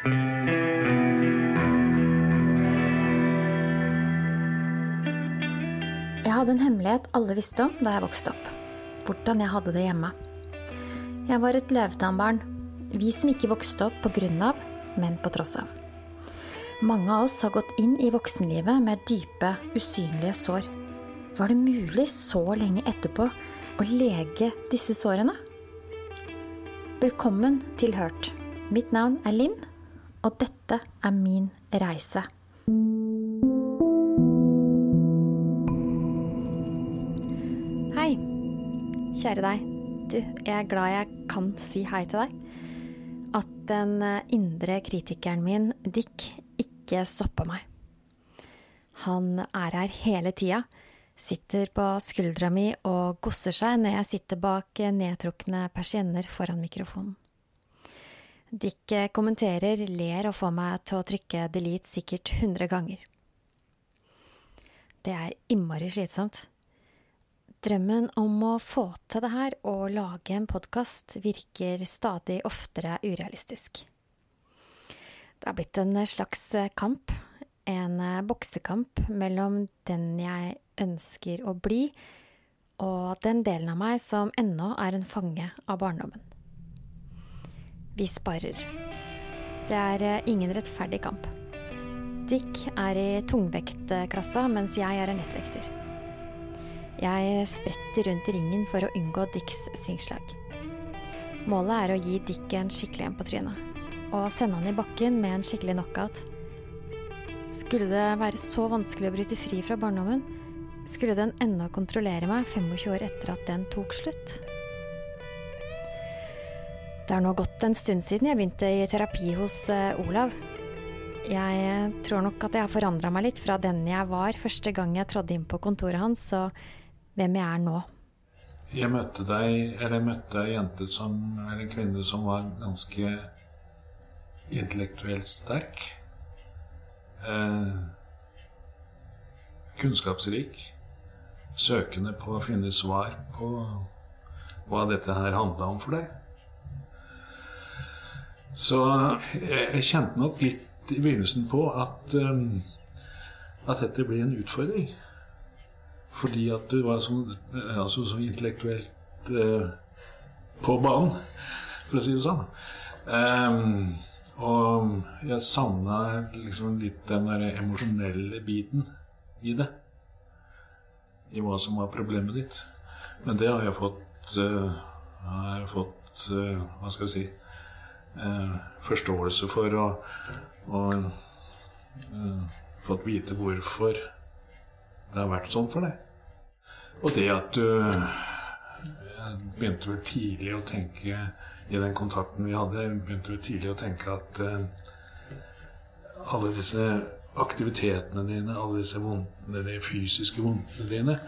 Jeg hadde en hemmelighet alle visste om da jeg vokste opp. Hvordan jeg hadde det hjemme. Jeg var et løvetannbarn. Vi som ikke vokste opp på grunn av, men på tross av. Mange av oss har gått inn i voksenlivet med dype, usynlige sår. Var det mulig så lenge etterpå å lege disse sårene? Velkommen til Hørt. Mitt navn er Linn, og dette er min reise. Hei, kjære deg. Du, jeg er glad jeg kan si hei til deg. At den eh, indre kritikeren min, Dick, ikke stopper meg. Han er her hele tida, sitter på skuldra mi og gosser seg når jeg sitter bak nedtrukne persienner foran mikrofonen. Dick kommenterer, ler og får meg til å trykke delete sikkert 100 ganger. Det er innmari slitsomt. Drømmen om å få til det her og lage en podkast virker stadig oftere urealistisk. Det har blitt en slags kamp, en boksekamp mellom den jeg ønsker å bli, og den delen av meg som ennå er en fange av barndommen. Vi sparer. Det er ingen rettferdig kamp. Dick er i tungvektklassa, mens jeg er en lettvekter. Jeg spretter rundt i ringen for å unngå Dicks svingslag. Målet er å gi Dick en skikkelig en på trynet, og sende han i bakken med en skikkelig knockout. Skulle det være så vanskelig å bryte fri fra barndommen, skulle den ennå kontrollere meg 25 år etter at den tok slutt? Det har nå gått en stund siden jeg begynte i terapi hos Olav. Jeg tror nok at jeg har forandra meg litt fra den jeg var første gang jeg trådde inn på kontoret hans, og hvem jeg er nå. Jeg møtte deg, eller jeg møtte ei jente som, eller en kvinne som var ganske intellektuelt sterk. Eh, kunnskapsrik. Søkende på å finne svar på hva dette her handla om for deg. Så jeg, jeg kjente nok litt i begynnelsen på at, um, at dette blir en utfordring. Fordi at du var så, altså, så intellektuelt uh, på banen, for å si det sånn. Um, og jeg savna liksom litt den der emosjonelle biten i det. I hva som var problemet ditt. Men det har jeg fått, uh, har jeg fått uh, Hva skal jeg si Forståelse for. Og, og eh, fått vite hvorfor det har vært sånn for deg. Og det at du begynte vel tidlig å tenke i den kontakten vi hadde, begynte vel tidlig å tenke at eh, alle disse aktivitetene dine, alle disse vondtene, de fysiske vondtene dine,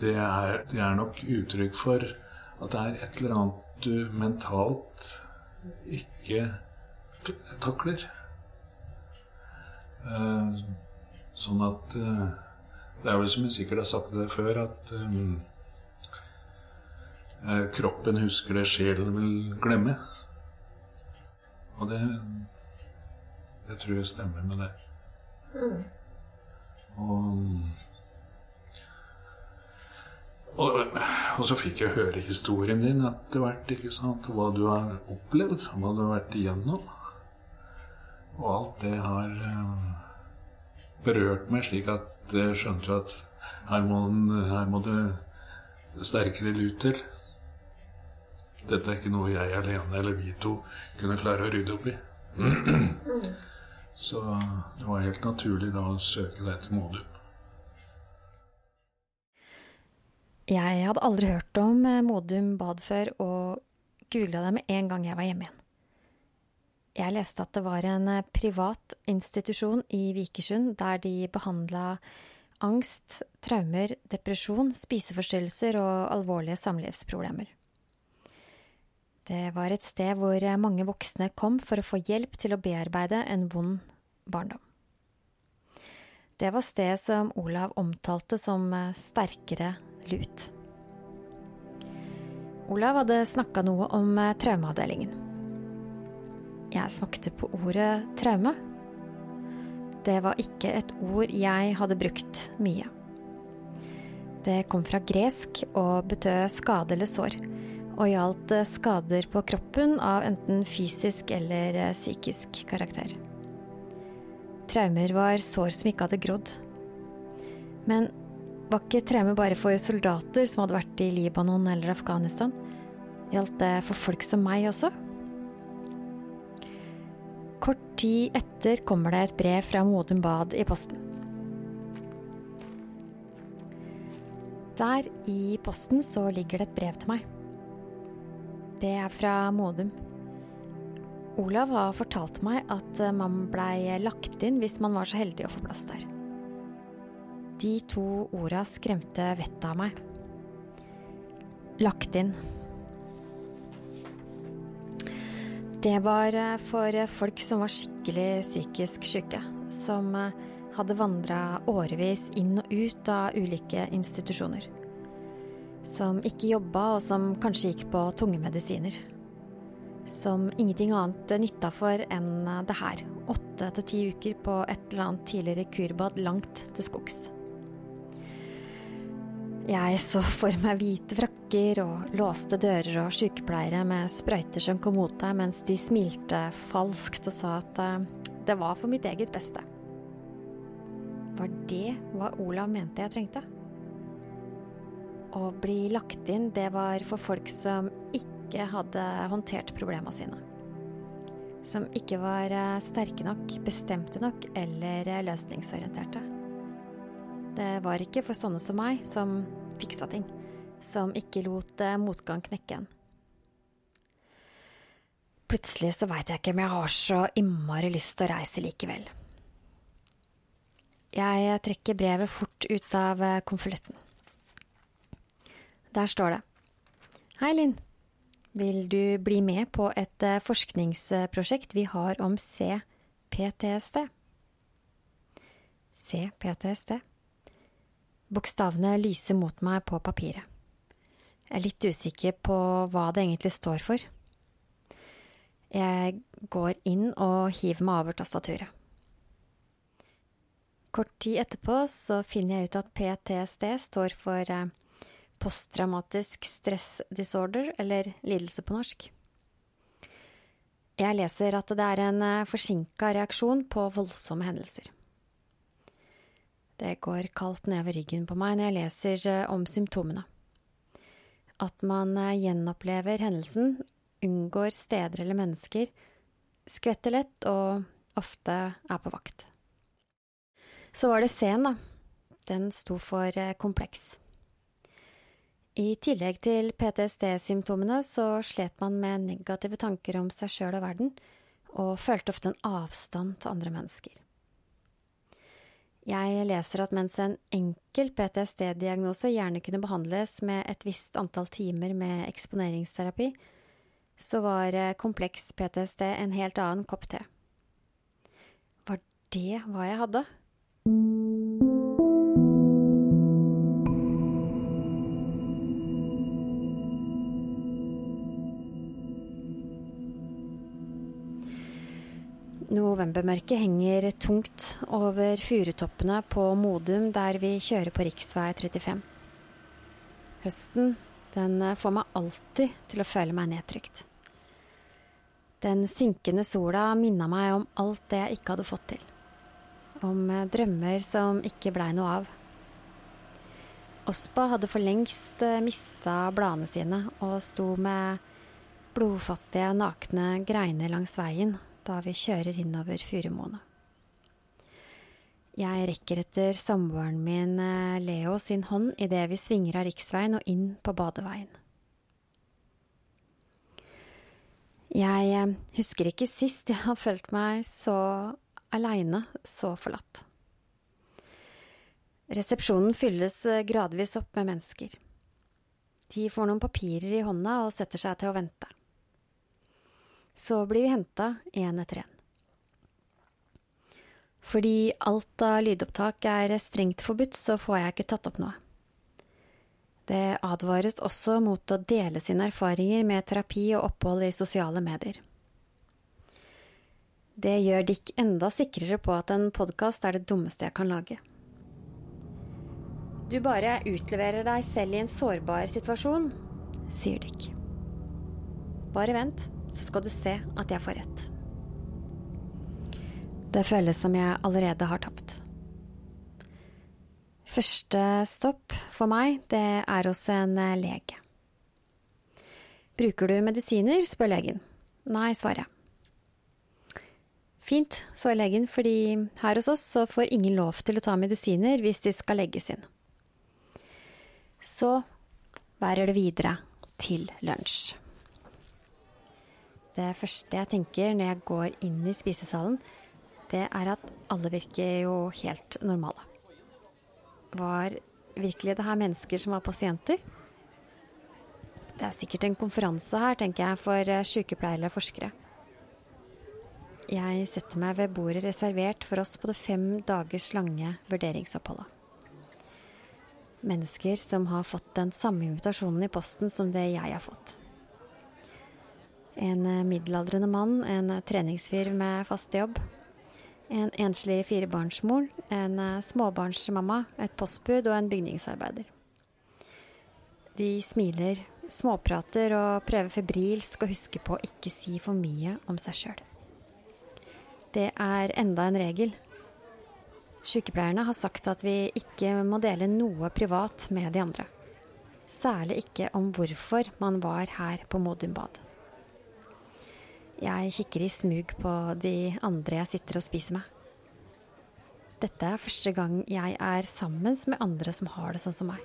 det er, det er nok uttrykk for at det er et eller annet du mentalt ikke takler. Eh, sånn at eh, Det er vel som jeg sikkert har sagt det før, at um, kroppen husker det sjelen vil glemme. Og det Det tror jeg stemmer med det. Mm. Og, og, og, så fikk jeg høre historien din etter hvert. ikke sant? Hva du har opplevd, hva du har vært igjennom. Og alt det har uh, berørt meg slik at jeg skjønte at her må, her må det sterkere lut til. Dette er ikke noe jeg alene eller vi to kunne klare å rydde opp i. Så det var helt naturlig da å søke deg til Modum. Jeg hadde aldri hørt om eh, Modum Bad før, og googla det med en gang jeg var hjemme igjen. Jeg leste at det var en eh, privat institusjon i Vikersund der de behandla angst, traumer, depresjon, spiseforstyrrelser og alvorlige samlivsproblemer. Det var et sted hvor eh, mange voksne kom for å få hjelp til å bearbeide en vond barndom. Det var stedet som Olav omtalte som sterkere lut. Olav hadde snakka noe om traumeavdelingen. jeg smakte på ordet traume. Det var ikke et ord jeg hadde brukt mye. Det kom fra gresk og betød skade eller sår, og gjaldt skader på kroppen av enten fysisk eller psykisk karakter. Traumer var sår som ikke hadde grodd. Men var ikke Treme bare for soldater som hadde vært i Libanon eller Afghanistan? Gjaldt det for folk som meg også? Kort tid etter kommer det et brev fra Modum Bad i posten. Der i posten så ligger det et brev til meg. Det er fra Modum. Olav har fortalt meg at man blei lagt inn hvis man var så heldig å få plass der. De to orda skremte vettet av meg. Lagt inn. Det var eh, for folk som var skikkelig psykisk syke. Som eh, hadde vandra årevis inn og ut av ulike institusjoner. Som ikke jobba, og som kanskje gikk på tunge medisiner. Som ingenting annet nytta for enn eh, det her. Åtte til ti uker på et eller annet tidligere kurbad langt til skogs. Jeg så for meg hvite frakker og låste dører og sykepleiere med sprøyter som kom mot deg mens de smilte falskt og sa at eh, det var for mitt eget beste. Var det hva Olav mente jeg trengte? Å bli lagt inn, det var for folk som ikke hadde håndtert problema sine. Som ikke var eh, sterke nok, bestemte nok eller eh, løsningsorienterte. Det var ikke for sånne som meg, som fiksa ting. Som ikke lot eh, motgang knekke en. Plutselig så veit jeg ikke om jeg har så innmari lyst til å reise likevel. Jeg trekker brevet fort ut av eh, konvolutten. Der står det. Hei, Linn. Vil du bli med på et eh, forskningsprosjekt vi har om CPTSD? CPTSD. Bokstavene lyser mot meg på papiret. Jeg er litt usikker på hva det egentlig står for. Jeg går inn og hiver meg over tastaturet. Kort tid etterpå så finner jeg ut at PTSD står for eh, posttraumatisk stress disorder, eller lidelse på norsk. Jeg leser at det er en eh, forsinka reaksjon på voldsomme hendelser. Det går kaldt nedover ryggen på meg når jeg leser eh, om symptomene. At man gjenopplever hendelsen, unngår steder eller mennesker, skvetter lett og ofte er på vakt. Så var det C-en, da. Den sto for kompleks. I tillegg til PTSD-symptomene så slet man med negative tanker om seg sjøl og verden, og følte ofte en avstand til andre mennesker. Jeg leser at mens en enkel PTSD-diagnose gjerne kunne behandles med et visst antall timer med eksponeringsterapi, så var kompleks PTSD en helt annen kopp te. Var det hva jeg hadde? Novembermørket henger tungt over furutoppene på Modum der vi kjører på rv. 35. Høsten, den får meg alltid til å føle meg nedtrykt. Den synkende sola minna meg om alt det jeg ikke hadde fått til. Om drømmer som ikke blei noe av. Ospa hadde for lengst mista bladene sine og sto med blodfattige, nakne greiner langs veien da vi kjører innover Furumoene. Jeg rekker etter samboeren min Leo sin hånd idet vi svinger av riksveien og inn på badeveien. Jeg husker ikke sist jeg har følt meg så aleine, så forlatt. Resepsjonen fylles gradvis opp med mennesker. De får noen papirer i hånda og setter seg til å vente. Så blir vi henta én etter én. Fordi alt av lydopptak er strengt forbudt, så får jeg ikke tatt opp noe. Det advares også mot å dele sine erfaringer med terapi og opphold i sosiale medier. Det gjør Dick enda sikrere på at en podkast er det dummeste jeg kan lage. Du bare utleverer deg selv i en sårbar situasjon, sier Dick. Bare vent, så skal du se at jeg får rett. Det føles som jeg allerede har tapt. Første stopp for meg, det er hos en lege. Bruker du medisiner, spør legen. Nei, svarer jeg. Fint, svarer legen, fordi her hos oss så får ingen lov til å ta medisiner hvis de skal legges inn. Så bærer det videre til lunsj. Det første jeg tenker når jeg går inn i spisesalen, det er at alle virker jo helt normale. Var virkelig det her mennesker som var pasienter? Det er sikkert en konferanse her, tenker jeg, for sykepleiere eller forskere. Jeg setter meg ved bordet reservert for oss på det fem dagers lange vurderingsoppholdet. Mennesker som har fått den samme invitasjonen i posten som det jeg har fått. En middelaldrende mann, en treningsfyr med fast jobb. En enslig firebarnsmor, en småbarnsmamma, et postbud og en bygningsarbeider. De smiler, småprater og prøver febrilsk å huske på å ikke si for mye om seg sjøl. Det er enda en regel. Sykepleierne har sagt at vi ikke må dele noe privat med de andre. Særlig ikke om hvorfor man var her på Modum Bad. Jeg kikker i smug på de andre jeg sitter og spiser med. Dette er første gang jeg er sammen med andre som har det sånn som meg.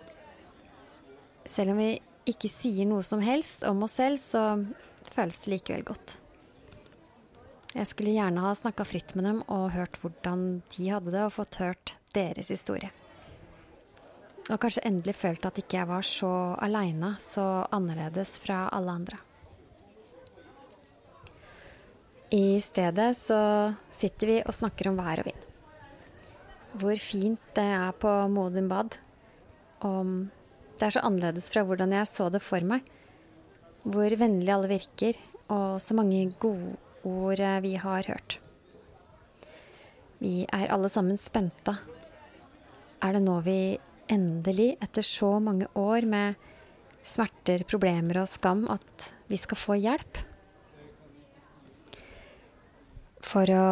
Selv om vi ikke sier noe som helst om oss selv, så føles det likevel godt. Jeg skulle gjerne ha snakka fritt med dem og hørt hvordan de hadde det, og fått hørt deres historie. Og kanskje endelig følt at ikke jeg var så aleine, så annerledes fra alle andre. I stedet så sitter vi og snakker om vær og vind. Hvor fint det er på Modum Bad. Og det er så annerledes fra hvordan jeg så det for meg. Hvor vennlig alle virker, og så mange gode ord vi har hørt. Vi er alle sammen spente. Er det nå vi endelig, etter så mange år med smerter, problemer og skam, at vi skal få hjelp? For å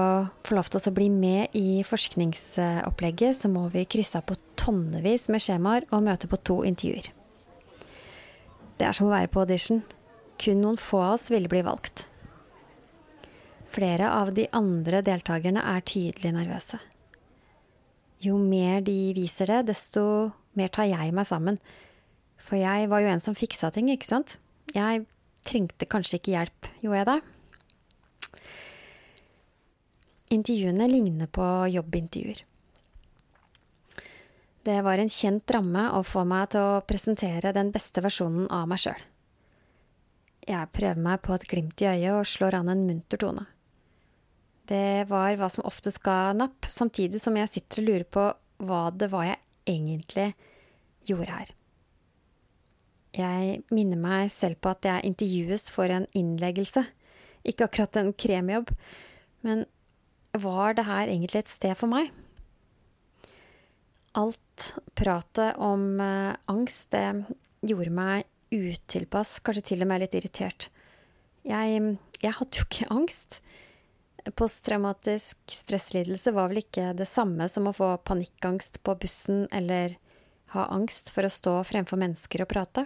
få lov til å bli med i forskningsopplegget, så må vi krysse av på tonnevis med skjemaer og møte på to intervjuer. Det er som å være på audition. Kun noen få av oss ville bli valgt. Flere av de andre deltakerne er tydelig nervøse. Jo mer de viser det, desto mer tar jeg meg sammen. For jeg var jo en som fiksa ting, ikke sant? Jeg trengte kanskje ikke hjelp, gjorde jeg det? Intervjuene ligner på jobbintervjuer. Det var en kjent ramme å få meg til å presentere den beste versjonen av meg sjøl. Jeg prøver meg på et glimt i øyet og slår an en munter tone. Det var hva som oftest ga napp, samtidig som jeg sitter og lurer på hva det var jeg egentlig gjorde her. Jeg minner meg selv på at jeg intervjues for en innleggelse, ikke akkurat en kremjobb, men var det her egentlig et sted for meg? Alt pratet om eh, angst, det gjorde meg utilpass, kanskje til og med litt irritert. Jeg, jeg hadde jo ikke angst. Posttraumatisk stresslidelse var vel ikke det samme som å få panikkangst på bussen eller ha angst for å stå fremfor mennesker og prate.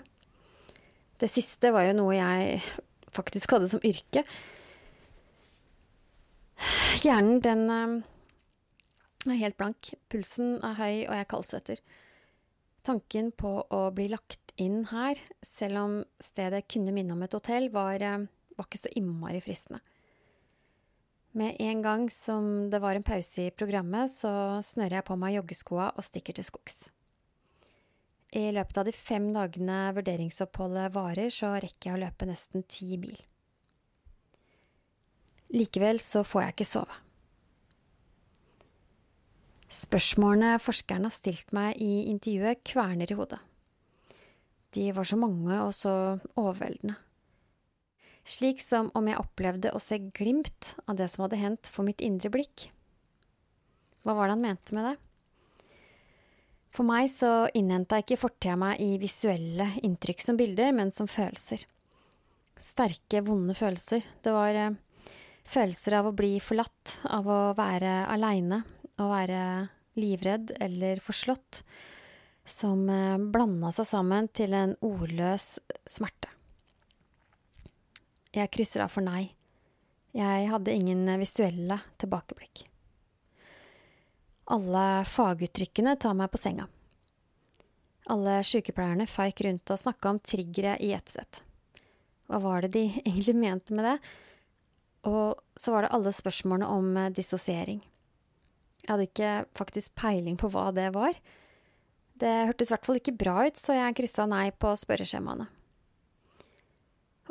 Det siste var jo noe jeg faktisk hadde som yrke. Hjernen, den eh, er helt blank. Pulsen er høy, og jeg kaldsvetter. Tanken på å bli lagt inn her, selv om stedet kunne minne om et hotell, var, eh, var ikke så innmari fristende. Med en gang som det var en pause i programmet, så snører jeg på meg joggeskoa og stikker til skogs. I løpet av de fem dagene vurderingsoppholdet varer, så rekker jeg å løpe nesten ti mil. Likevel så får jeg ikke sove. Spørsmålene forskeren har stilt meg i intervjuet, kverner i hodet. De var så mange og så overveldende. Slik som om jeg opplevde å se glimt av det som hadde hendt for mitt indre blikk. Hva var det han mente med det? For meg så innhenta ikke fortida meg i visuelle inntrykk som bilder, men som følelser. Sterke, vonde følelser. Det var eh, følelser av å bli forlatt, av å være aleine, å være livredd eller forslått, som eh, blanda seg sammen til en ordløs smerte. Jeg krysser av for nei. Jeg hadde ingen visuelle tilbakeblikk. Alle faguttrykkene tar meg på senga. Alle sykepleierne feik rundt og snakka om triggere i ett sett. Hva var det de egentlig mente med det? Og så var det alle spørsmålene om eh, dissosiering. Jeg hadde ikke faktisk peiling på hva det var. Det hørtes i hvert fall ikke bra ut, så jeg kryssa nei på spørreskjemaene.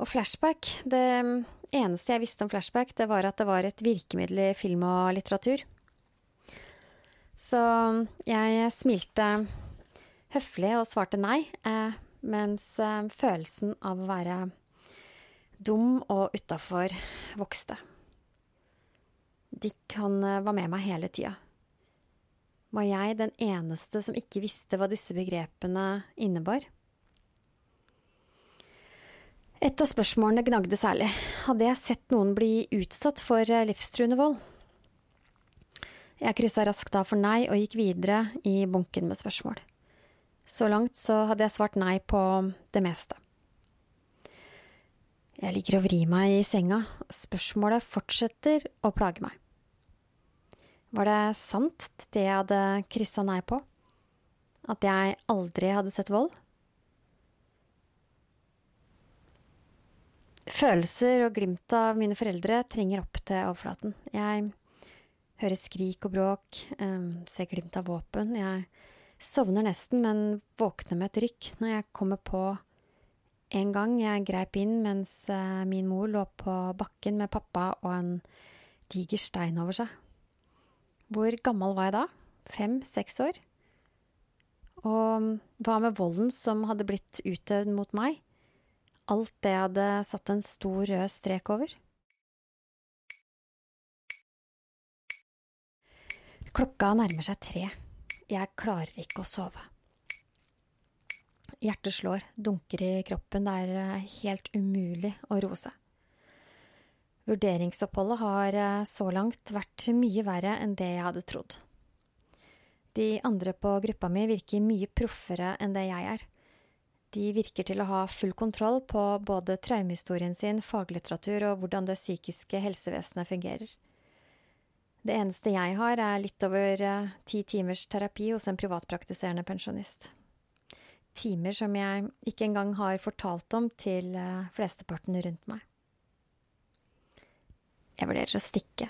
Og flashback Det eneste jeg visste om flashback, det var at det var et virkemiddel i film og litteratur. Så jeg smilte høflig og svarte nei, eh, mens eh, følelsen av å være dum og utafor vokste. Dick, han eh, var med meg hele tida. Var jeg den eneste som ikke visste hva disse begrepene innebar? Et av spørsmålene gnagde særlig. Hadde jeg sett noen bli utsatt for livstruende vold? Jeg kryssa raskt av for nei og gikk videre i bunken med spørsmål. Så langt så hadde jeg svart nei på det meste. Jeg ligger og vrir meg i senga, spørsmålet fortsetter å plage meg. Var det sant, det jeg hadde kryssa nei på? At jeg aldri hadde sett vold? Følelser og glimt av mine foreldre trenger opp til overflaten. Jeg hører skrik og bråk, um, ser glimt av våpen. Jeg sovner nesten, men våkner med et rykk når jeg kommer på en gang jeg greip inn mens uh, min mor lå på bakken med pappa og en diger stein over seg. Hvor gammel var jeg da? Fem-seks år? Og hva med volden som hadde blitt utøvd mot meg? Alt det hadde satt en stor rød strek over? Klokka nærmer seg tre. Jeg klarer ikke å sove. Hjertet slår, dunker i kroppen, det er eh, helt umulig å roe seg. Vurderingsoppholdet har eh, så langt vært mye verre enn det jeg hadde trodd. De andre på gruppa mi virker mye proffere enn det jeg er. De virker til å ha full kontroll på både traumehistorien sin, faglitteratur og hvordan det psykiske helsevesenet fungerer. Det eneste jeg har, er litt over eh, ti timers terapi hos en privatpraktiserende pensjonist. Timer som jeg ikke engang har fortalt om til eh, flesteparten rundt meg. Jeg vurderer å stikke.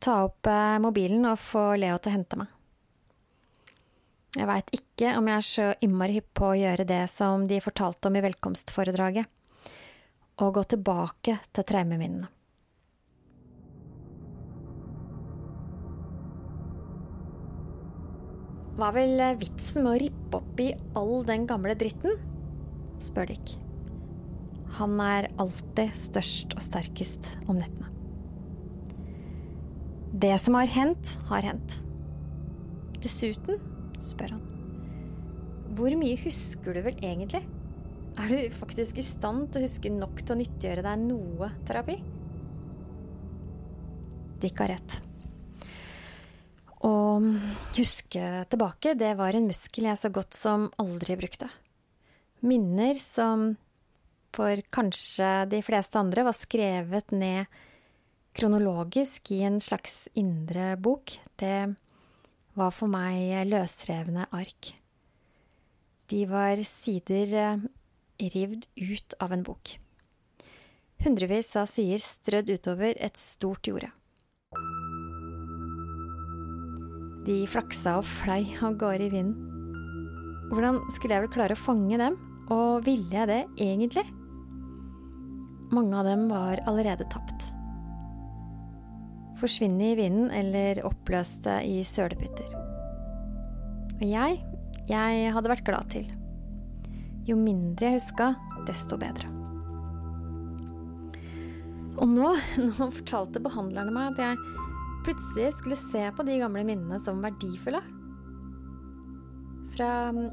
Ta opp eh, mobilen og få Leo til å hente meg. Jeg veit ikke om jeg er så innmari hypp på å gjøre det som de fortalte om i velkomstforedraget, og gå tilbake til traumeminnene. Hva er vel vitsen med å rippe opp i all den gamle dritten? spør Dick. Han er alltid størst og sterkest om nettene. Det som har hendt, har hendt. Dessuten, spør han, hvor mye husker du vel egentlig? Er du faktisk i stand til å huske nok til å nyttiggjøre deg noe terapi? Dick har rett. Å huske tilbake, det var en muskel jeg så godt som aldri brukte. Minner som for kanskje de fleste andre var skrevet ned kronologisk i en slags indre bok, det var for meg løsrevne ark. De var sider eh, rivd ut av en bok. Hundrevis av sider strødd utover et stort jorde. De flaksa og fløy av gårde i vinden. Hvordan skulle jeg vel klare å fange dem, og ville jeg det egentlig? Mange av dem var allerede tapt. Forsvinne i vinden eller oppløste i sølepytter. Og jeg, jeg hadde vært glad til. Jo mindre jeg huska, desto bedre. Og nå, nå fortalte behandlerne meg at jeg plutselig skulle se på de gamle minnene som verdifulle. Fra mm,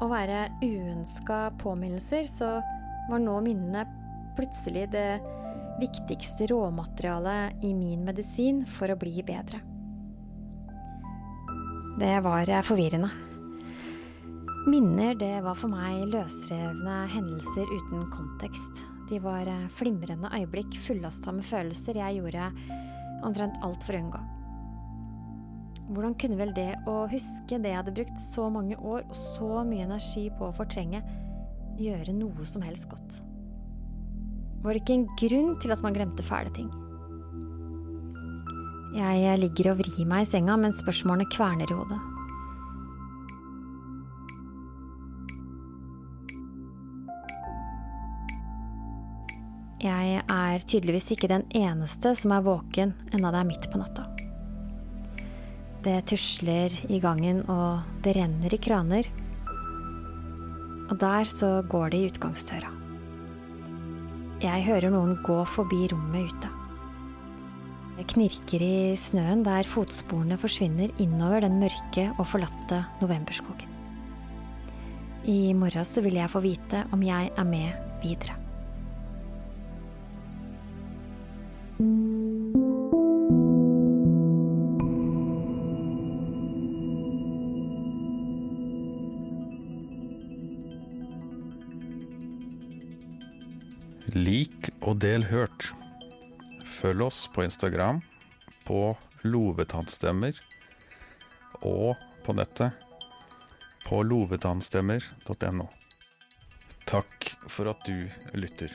å være uønska påminnelser, så var nå minnene plutselig det viktigste råmaterialet i min medisin for å bli bedre. Det var forvirrende. Minner, det var for meg løsrevne hendelser uten kontekst. De var flimrende øyeblikk fullasta med følelser jeg gjorde omtrent alt for å unngå. Hvordan kunne vel det å huske det jeg hadde brukt så mange år og så mye energi på å fortrenge, gjøre noe som helst godt? Var det ikke en grunn til at man glemte fæle ting? Jeg ligger og vrir meg i senga mens spørsmålene kverner i hodet. Er tydeligvis ikke den eneste som er våken enda det er midt på natta. Det tusler i gangen, og det renner i kraner. Og der så går det i utgangsdøra. Jeg hører noen gå forbi rommet ute. Det knirker i snøen der fotsporene forsvinner innover den mørke og forlatte novemberskogen. I morgen så vil jeg få vite om jeg er med videre. Del hørt. Følg oss på Instagram, på Lovetannstemmer og på nettet på lovetannstemmer.no. Takk for at du lytter.